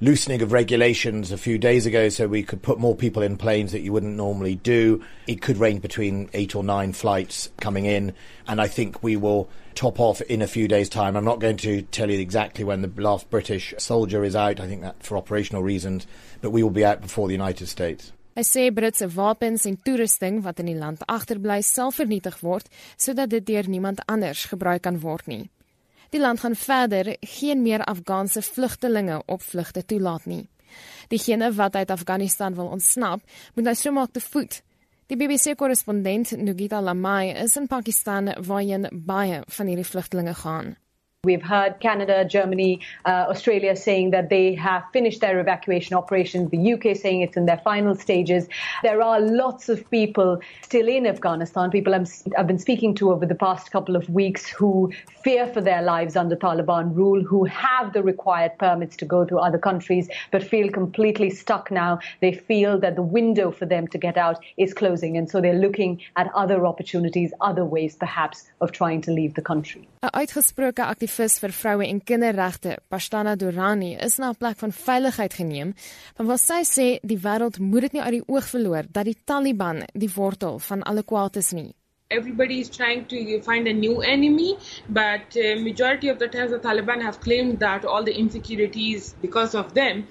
loosening of regulations a few days ago so we could put more people in planes that you wouldn't normally do. It could range between eight or nine flights coming in, and I think we will top off in a few days' time. I'm not going to tell you exactly when the last British soldier is out, I think that for operational reasons, but we will be out before the United States. Hy sê Britse wapens en toerusting wat in die land agterbly sal vernietig word sodat dit deur niemand anders gebruik kan word nie. Die land gaan verder geen meer Afghaanse vlugtelinge op vlugte toelaat nie. Diegene wat uit Afghanistan wil ontsnap, moet nou somaak te voet. Die BBC-korrespondent Nugita Lamai is in Pakistan waarheen baie van hierdie vlugtelinge gaan. We've heard Canada, Germany, uh, Australia saying that they have finished their evacuation operations, the UK saying it's in their final stages. There are lots of people still in Afghanistan, people I've been speaking to over the past couple of weeks who fear for their lives under Taliban rule, who have the required permits to go to other countries, but feel completely stuck now. They feel that the window for them to get out is closing, and so they're looking at other opportunities, other ways perhaps of trying to leave the country. Aktivis vir vroue en kinderregte, Pashtana Durrani, is na 'n plek van veiligheid geneem, van waar sy sê die wêreld moet dit nie uit die oog verloor dat die Taliban die wortel van alle kwaad is nie. everybody is trying to find a new enemy but uh, majority of the times the taliban have claimed that all the insecurities because of them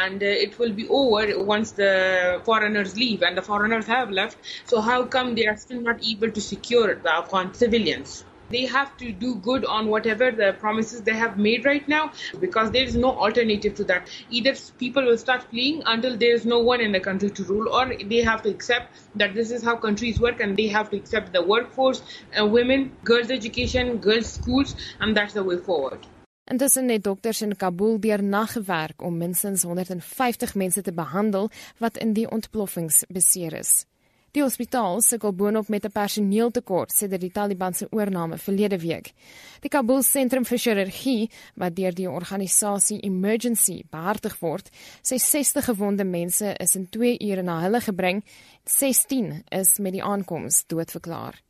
and uh, it will be over once the foreigners leave and the foreigners have left so how come they are still not able to secure the afghan civilians they have to do good on whatever the promises they have made right now because there is no alternative to that. Either people will start fleeing until there is no one in the country to rule, or they have to accept that this is how countries work and they have to accept the workforce, uh, women, girls' education, girls' schools, and that's the way forward. Intussen het dokters in Kabul deur nag gewerk om minstens 150 mense te behandel wat in die ontploffings beseer is. Die hospitaal sukkel boonop met 'n personeeltekort sedert die Taliban se oorneem verlede week. Die Kabul sentrum vir chirurgie, wat deur die organisasie Emergency behartig word, sê 60 gewonde mense is in 2 ure na hulle gebring, 16 is met die aankoms doodverklaar.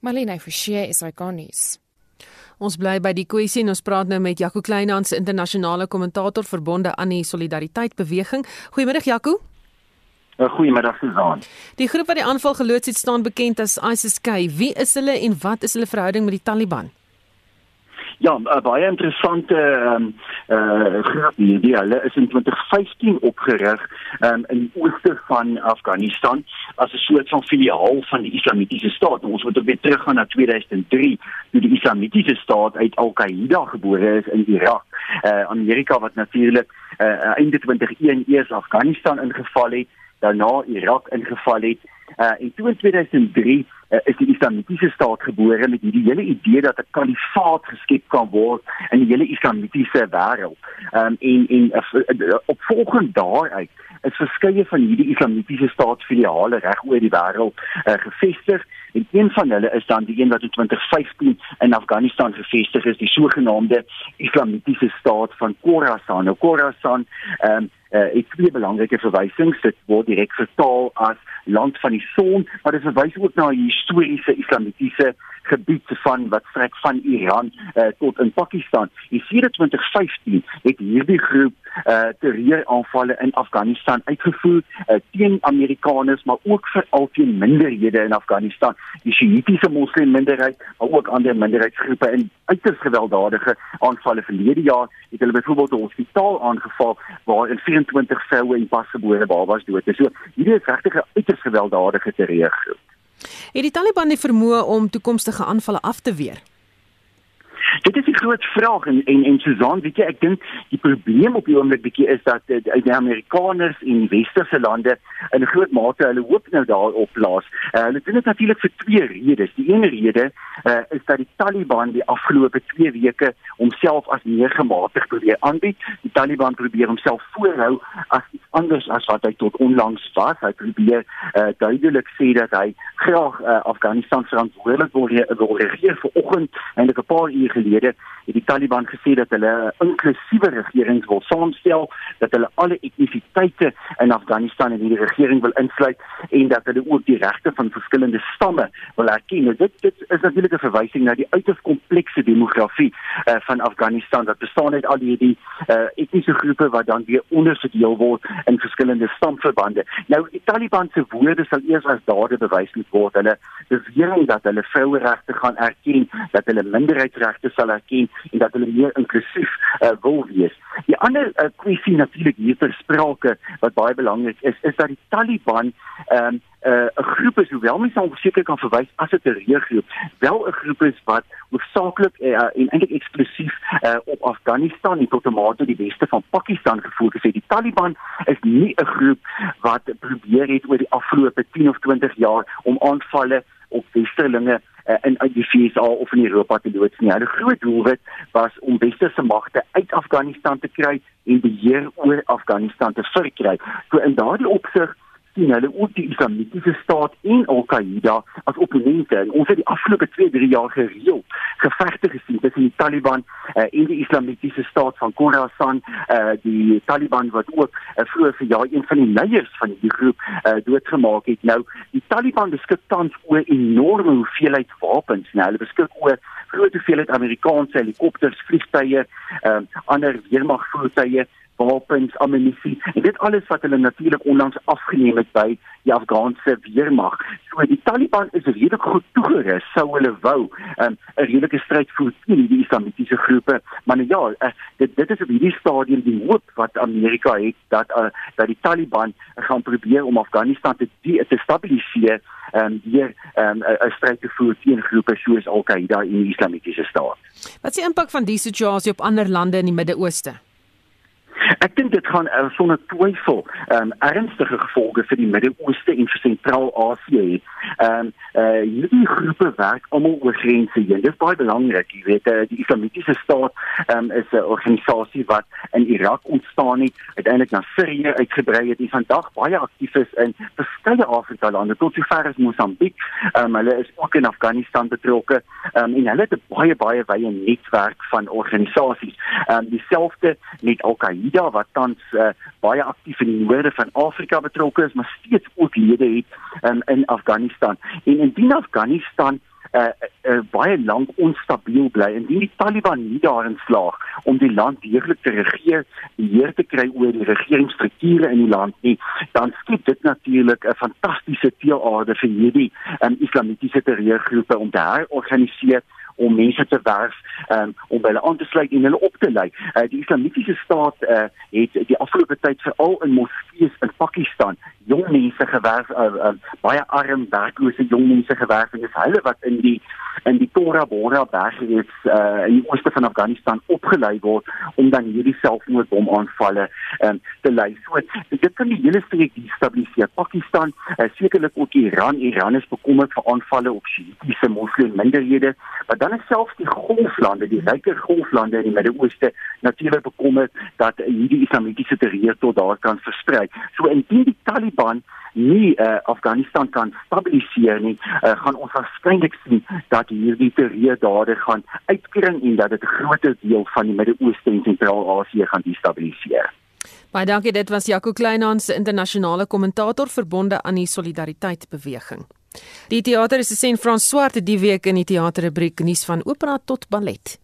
Marlene Forsie is ikonies. Ons bly by die kwessie en ons praat nou met Jaco Kleinhans, internasionale kommentator verbonde aan die Solidariteit Beweging. Goeiemôre Jaco. Goeiemiddag Susan. Die groep wat die aanval geloods het staan bekend as ISIS-K. Wie is hulle en wat is hulle verhouding met die Taliban? Ja, 'n baie interessante ehm um, eh uh, groep hier. Hulle is in 2015 opgerig um, in die ooste van Afghanistan as 'n soort van filiaal van die Islamitiese staat. Ons moet ook weer teruggaan na 2003 toe die Islamitiese staat uit Al-Qaeda gebore is in Irak. Eh uh, Amerika wat natuurlik eh uh, einde 2001 eers Afghanistan ingeval het daarna Irak ingeval het. Uh in 2003 uh, is die Islamitiese staat gebore met hierdie hele idee dat 'n kalifaat geskep kan word in die hele Islamitiese wêreld. Um en en uh, opvolgend daaruit is verskeie van hierdie Islamitiese staatsfiliale reg oor die wêreld uh, gevestig en een van hulle is dan die een wat in 2015 in Afghanistan gevestig is, die sogenaamde Islamitiese staat van Khorasan. Nou Khorasan um, uh, het twee belangrike verwysings. Dit word direk vertaal as land van die son, maar dit verwys ook na 'n historiese islamitiese gebied van wat strek van Iran uh, tot in Pakistan. In 2015 het hierdie groep uh, terreuraanvalle in Afghanistan uitgevoer uh, teen Amerikaners, maar ook vir al die minderhede in Afghanistan, die Shiïtiese moslim minderheid, maar ook ander minderheidsgroepe in uiters gewelddadige aanvalle verlede jaar het hulle byvoorbeeld 'n hospitaal aangeval waar 24 vroue en pasgebore babas dood is. So hierdie is regtig 'n uiters gewelddadige terreurgroep. Het die Taliban die vermoë om toekomstige aanvalle af te weer? Dit is 'n groot vraag en en en Susan, weet jy, ek dink die probleem op die oomblik bietjie is dat die, die Amerikaners en die westerse lande in groot mate hulle hoop nou daarop plaas. Uh, hulle doen dit natuurlik vir twee redes. Die een rede uh, is dat die Taliban die afgelope 2 weke homself as meer gematig probeer aanbied. Die Taliban probeer homself voorhou as iets anders as wat hy tot onlangs was. Hy probeer uh, duidelik sê dat hy graag uh, Afghanistan verantwoordelik wil, wil regeer vir oggend en 'n paar uur gelede het die Taliban gesê dat hulle 'n inklusiewe regering wil saamstel, dat hulle alle etnisiteite in Afghanistan in die regering wil insluit en dat hulle ook die regte van verskillende stamme wil erken. Nou, dit dit is natuurlik 'n verwysing na die uiters komplekse demografie uh, van Afghanistan wat bestaan uit al hierdie uh, etniese groepe wat dan weer onderverdeel word in verskillende stamverbande. Nou die Taliban se woorde sal eers as dade bewys moet word. Hulle beweer dat hulle vroueregte gaan erken, dat hulle minderheidsregte sal erken en dat hulle meer inklusief uh, wil wees. Die ander uh, kwessie natuurlik hier ter sprake wat baie belangrik is, is dat die Taliban um, 'n uh, groep is hoewel mense hom seker kan verwys as 'n terreurgroep, wel 'n groep is wat hoofsaaklik uh, en eintlik eksklusief uh, op Afghanistan en tot 'n mate die weste van Pakistan gefokus het. Die Taliban is nie 'n groep wat probeer het oor die afgelope 10 of 20 jaar om aanvalle op westerlinge uh, in uit die VS of in Europa te loods nie. Hulle groot doelwit was om westerse magte uit Afghanistan te kry en beheer oor Afghanistan te verkry. So in daardie opsig sien hulle ook die Islamitiese staat en Al-Qaeda as opponente. En ons het die afgelope 2-3 jaar gereeld gevegte gesien tussen die Taliban uh, en die Islamitiese staat van Khorasan, uh, die Taliban wat ook uh, vroeër vir jaar een van die leiers van die groep uh, doodgemaak het. Nou, die Taliban beskik tans oor enorme hoeveelheid wapens. Nou, hulle beskik oor groot hoeveelheid Amerikaanse helikopters, vliegtye, um, ander weermagvoertuie wapens, ammunisie en dit alles wat hulle natuurlik onlangs afgeneem het by die Afghaanse weermag. So die Taliban is redelik goed toegerus sou hulle wou um, 'n redelike stryd voer teen die islamitiese groepe. Maar nou ja, uh, dit dit is op hierdie stadium die hoop wat Amerika het dat uh, dat die Taliban gaan probeer om Afghanistan te die, te stabiliseer en um, ehm, 'n um, stryd te voer teen groepe soos Al-Qaeda in die islamitiese staat. Wat is die impak van die situasie op ander lande in die Midde-Ooste? Ek dink dit gaan uh, sonder twyfel um, ernstige gevolge vir die Midde-Ooste en vir Sentraal-Asië hê. Ehm uh, hierdie groepe werk almal oor grense heen. Dit is baie belangrik. Jy weet, uh, die Islamitiese staat um, is 'n organisasie wat in Irak ontstaan het, uiteindelik na Sirië uitgebrei het en vandag baie aktief is in verskeie Afrika lande tot sover as Mosambiek. Um, hulle is ook in Afghanistan betrokke um, en hulle het 'n baie baie wye netwerk van organisasies. Ehm um, dieselfde met Al-Qaeda wat tans uh, baie aktief in die noorde van Afrika betrokke is, maar steeds ook lede het um, in Afghanistan. En indien Afghanistan uh, uh, baie lank onstabiel bly en die Taliban nie daarin slaag om die land deeglik te regeer, beheer te kry oor die regeringsstrukture in die land nie, dan skep dit natuurlik 'n fantastiese teelaarde vir hierdie um, islamitiese terreurgroepe om te herorganiseer om mense te werf um, om hulle aan te sluit en hulle op te lei. Uh, die islamitiese staat uh, het die afgelope tyd veral in moskeeë in Pakistan jong mense gewerf, uh, uh, baie arm werklose jong mense gewerf en dis hulle wat in die in die Tora Bora bergreeks uh, in die ooste van Afghanistan opgelei word om dan hierdie selfmoordbom aanvalle um, te lei. So dit kan die hele streek destabiliseer. Pakistan, uh, sekerlik ook Iran. Iran is bekommerd vir aanvalle op Shiite moslim minderhede, maar dan is selfs die golflande, die ryker golflande in die Midde-Ooste natuurlik bekommerd dat hierdie islamitiese terreur tot daar kan versprei. So indien die Taliban nie uh, Afghanistan kan stabiliseer nie, uh, gaan ons waarskynlik sien dat hierdie terreur dade gaan uitkring en dat dit 'n groter deel van die Midde-Ooste en Sentraal-Asië gaan destabiliseer. Baie dankie, dit was Jaco Kleinhans, internasionale kommentator verbonde aan die Solidariteit beweging. Die teaterresensent Frans Swart het die week in die teaterrubriek nuus van opera tot ballet.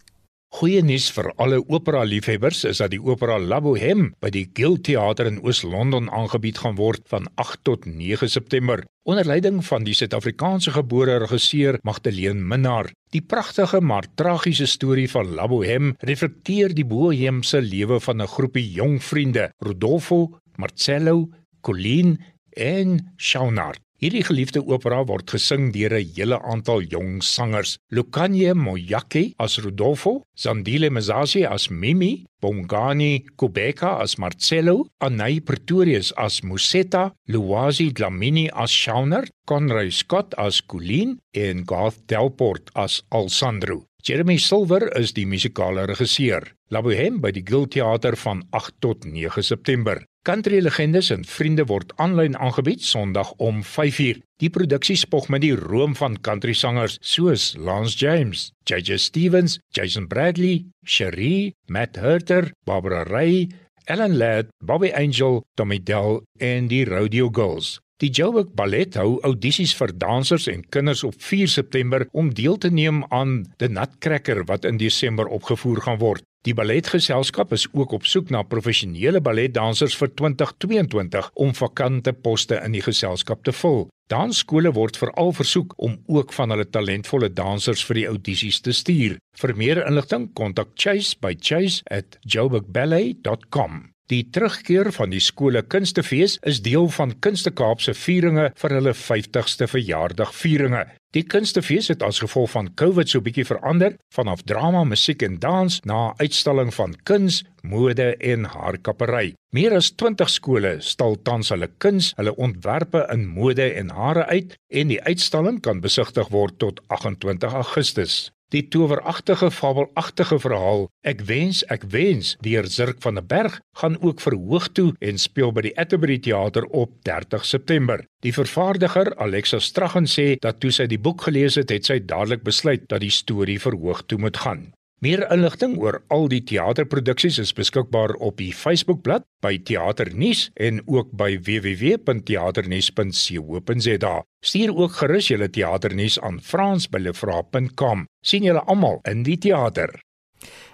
Goeie nuus vir alle opera liefhebbers is dat die opera La Bohème by die Guild Theater in Oos-London aangebied gaan word van 8 tot 9 September onder leiding van die Suid-Afrikaanse gebore regisseur Magdalene Minnar. Die pragtige maar tragiese storie van La Bohème reflekteer die boheemse lewe van 'n groepie jong vriende, Rodolfo, Marcello, Colleen en Shaunard. Hierdie geliefde opera word gesing deur 'n hele aantal jong sangers. Lukanye Moyake as Rodolfo, Zandile Mazazi as Mimi, Bongani Kubeka as Marcello, Anay Pretorius as Musetta, Luwazi Dlamini as Shauner, Conrad Scott as Colleen en Garth Delport as Alessandro. Jeremy Silver is die musikale regisseur. La Bohème by die Guild Theater van 8 tot 9 September. Country legendes en vriende word aanlyn aangebied Sondag om 5uur. Die produksie spog met die roem van country sangers soos Lance James, JJ Stevens, Jason Bradley, Cherie, Matt Herter, Barbara Ray, Ellen Ladd, Bobby Angel, Tommy Dell en die Rodeo Girls. Die Joburg Ballet hou audisies vir dansers en kinders op 4 September om deel te neem aan The Nutcracker wat in Desember opgevoer gaan word. Die balletgeselskap is ook op soek na professionele balletdansers vir 2022 om vakante poste in die geselskap te vul. Dansskole word veral versoek om ook van hulle talentvolle dansers vir die audisies te stuur. Vir meer inligting, kontak Chase by chase@joburgballet.com. Die terugkeer van die skole kunstefees is deel van Kunste Kaap se vieringe vir hulle 50ste verjaardag vieringe. Die kunstefees het as gevolg van COVID so bietjie verander vanaf drama, musiek en dans na uitstalling van kuns, mode en haarkappery. Meer as 20 skole stal tans hulle kuns, hulle ontwerpe in mode en hare uit en die uitstalling kan besigtig word tot 28 Augustus. Die toweragtige fabelagtige verhaal Ek wens ek wens deur Zirk van der Berg gaan ook verhoog toe en speel by die Atterbury Theater op 30 September. Die vervaardiger Alexa Straggen sê dat toe sy die boek gelees het, het sy dadelik besluit dat die storie verhoog toe moet gaan. Meer inligting oor al die teaterproduksies is beskikbaar op die Facebookblad by Teaternuus en ook by www.teaternuus.co.za. Stuur ook gerus julle teaternuus aan frans@lefra.com. sien julle almal in die teater.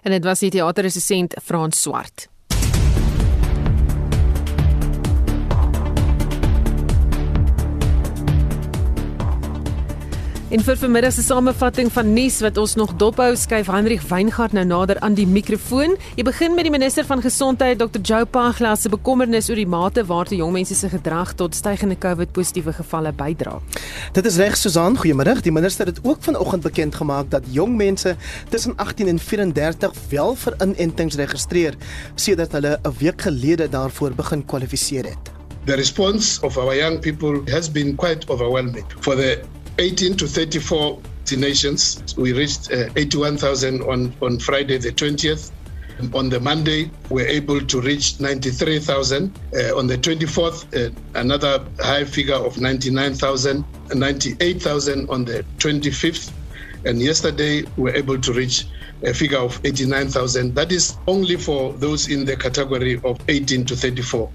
En dit was die teaterresensent Frans Swart. En vir vanmiddag se samevatting van nuus wat ons nog dophou, skuif Hendrik Weingart nou nader aan die mikrofoon. Jy begin met die minister van gesondheid Dr. Joe Pagla se bekommernis oor die mate waartoe jong mense se gedrag tot stygende COVID-positiewe gevalle bydra. Dit is reg Susan, goeiemiddag. Die minister het ook vanoggend bekend gemaak dat jong mense tussen 18 en 34 wel vir inentings registreer sedert hulle 'n week gelede daarvoor begin kwalifiseer het. The response of our young people has been quite overwhelming. For the 18 to 34 nations. We reached uh, 81,000 on, on Friday the 20th. On the Monday, we're able to reach 93,000. Uh, on the 24th, uh, another high figure of 99,000, 98,000 on the 25th. And yesterday, we were able to reach a figure of 89,000. That is only for those in the category of 18 to 34.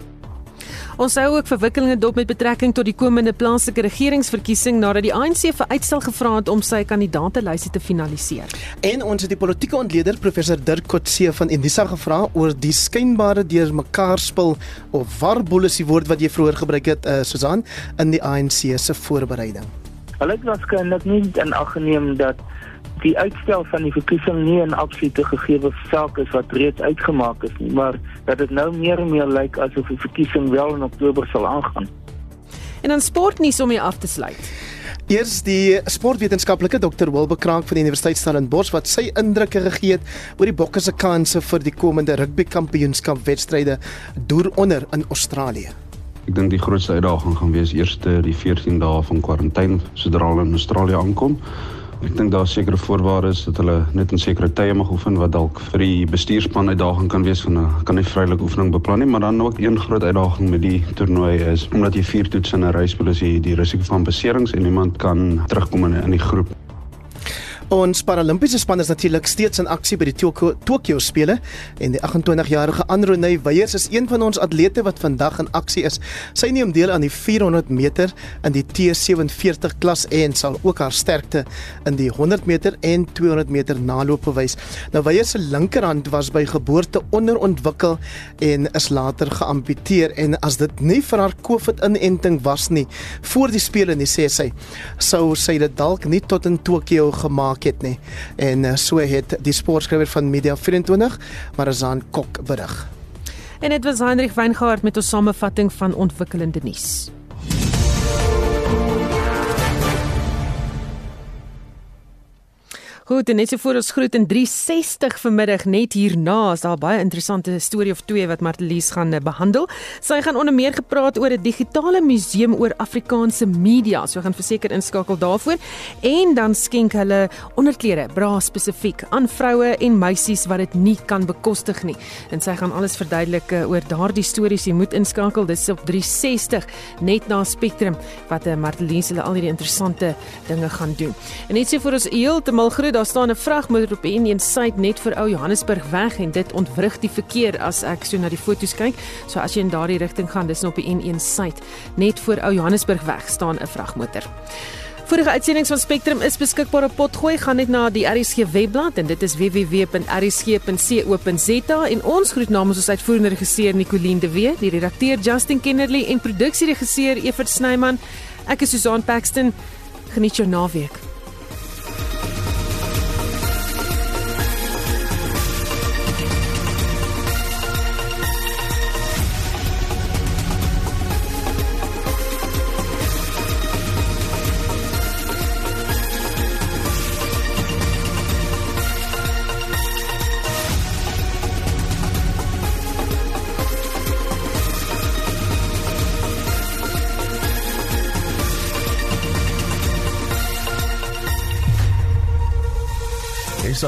Ons hou ook verwikkelinge dop met betrekking tot die komende plaaslike regeringsverkiesing nadat die ANC vir uitstel gevra het om sy kandidaatelyste te finaliseer. En ons het die politieke ontleder professor Dirk Kotse van Indisa gevra oor die skynbare deurmekaarspel of warboel is die woord wat jy vroeër gebruik het uh, Susan in die ANC se voorbereiding. Hulle het waarskynlik nie in ag geneem dat die uitstel van die verkiesing nie 'n absolute gegeewe saak is wat reeds uitgemaak is nie, maar dat dit nou meer en meer lyk asof die verkiesing wel in Oktober sal aangaan. En dan sportnuus om hier af te sluit. Eers die sportwetenskaplike Dr. Wilbe Kraak van die Universiteit Stellenbosch wat sy indrukke gegee het oor die Bokke se kansse vir die komende rugby kampioenskap wedstryde deur onder in Australië. Ek dink die grootste uitdaging gaan wees eers die 14 dae van kwarantyne sodra hulle in Australië aankom. Ek dink daar sekerre voorwaardes dat hulle net in sekere tye mag oefen wat dalk vir die bestuurspan uitdaging kan wees van 'n kan nie vrylik oefening beplan nie, maar dan ook een groot uitdaging met die toernooi is omdat jy vier toetse in 'n ry speel as jy die risiko van beserings en iemand kan terugkom in, in die groep. Ons Paralimpiese span is natuurlik steeds in aksie by die Tokio spele en die 28-jarige Androney Weyers is een van ons atlete wat vandag in aksie is. Sy neem deel aan die 400 meter in die T47 klas en sal ook haar sterkte in die 100 meter en 200 meter naloop bewys. Nou Weyers se linkerhand was by geboorte onderontwikkel en is later geamputeer en as dit nie vir haar COVID-inenting was nie voor die spele nie sê sy sou sy dit dalk nie tot in Tokio gemaak gemaak het nie. En uh, so het die sportskrywer van Media 24, Marazan Kok berig. En dit was Hendrik Weingart met 'n samevatting van ontwikkelende nuus. Goed, en net so voor ons groet in 360 vanmiddag net hierna is daar baie interessante storie of twee wat Martelies gaan eh, behandel. Sy gaan onder meer gepraat oor 'n digitale museum oor Afrikaanse media. So gaan verseker inskakel daarvoor en dan skenk hulle onderklere bra spesifiek aan vroue en meisies wat dit nie kan bekostig nie. En sy gaan alles verduidelik eh, oor daardie stories. Jy moet inskakel. Dis op 360 net na Spectrum wat eh, Martelies hulle al hierdie interessante dinge gaan doen. En net so vir ons heeltemal groet daar staan 'n vragmotor op en een site net vir ou Johannesburg weg en dit ontwrig die verkeer as ek so na die foto's kyk. So as jy in daardie rigting gaan, dis op die N1 site net voor ou Johannesburg weg staan 'n vragmotor. Vorige uitsendings van Spectrum is beskikbaar op Potgooi. Gaan net na die RSG webblad en dit is www.rsg.co.za en ons groet namens ons uitvoerende regisseur Nicoline de Wet, die redakteur Justin Kennerly en produksieregisseur Evert Snyman. Ek is Susan Paxton. Geniet jou naweek.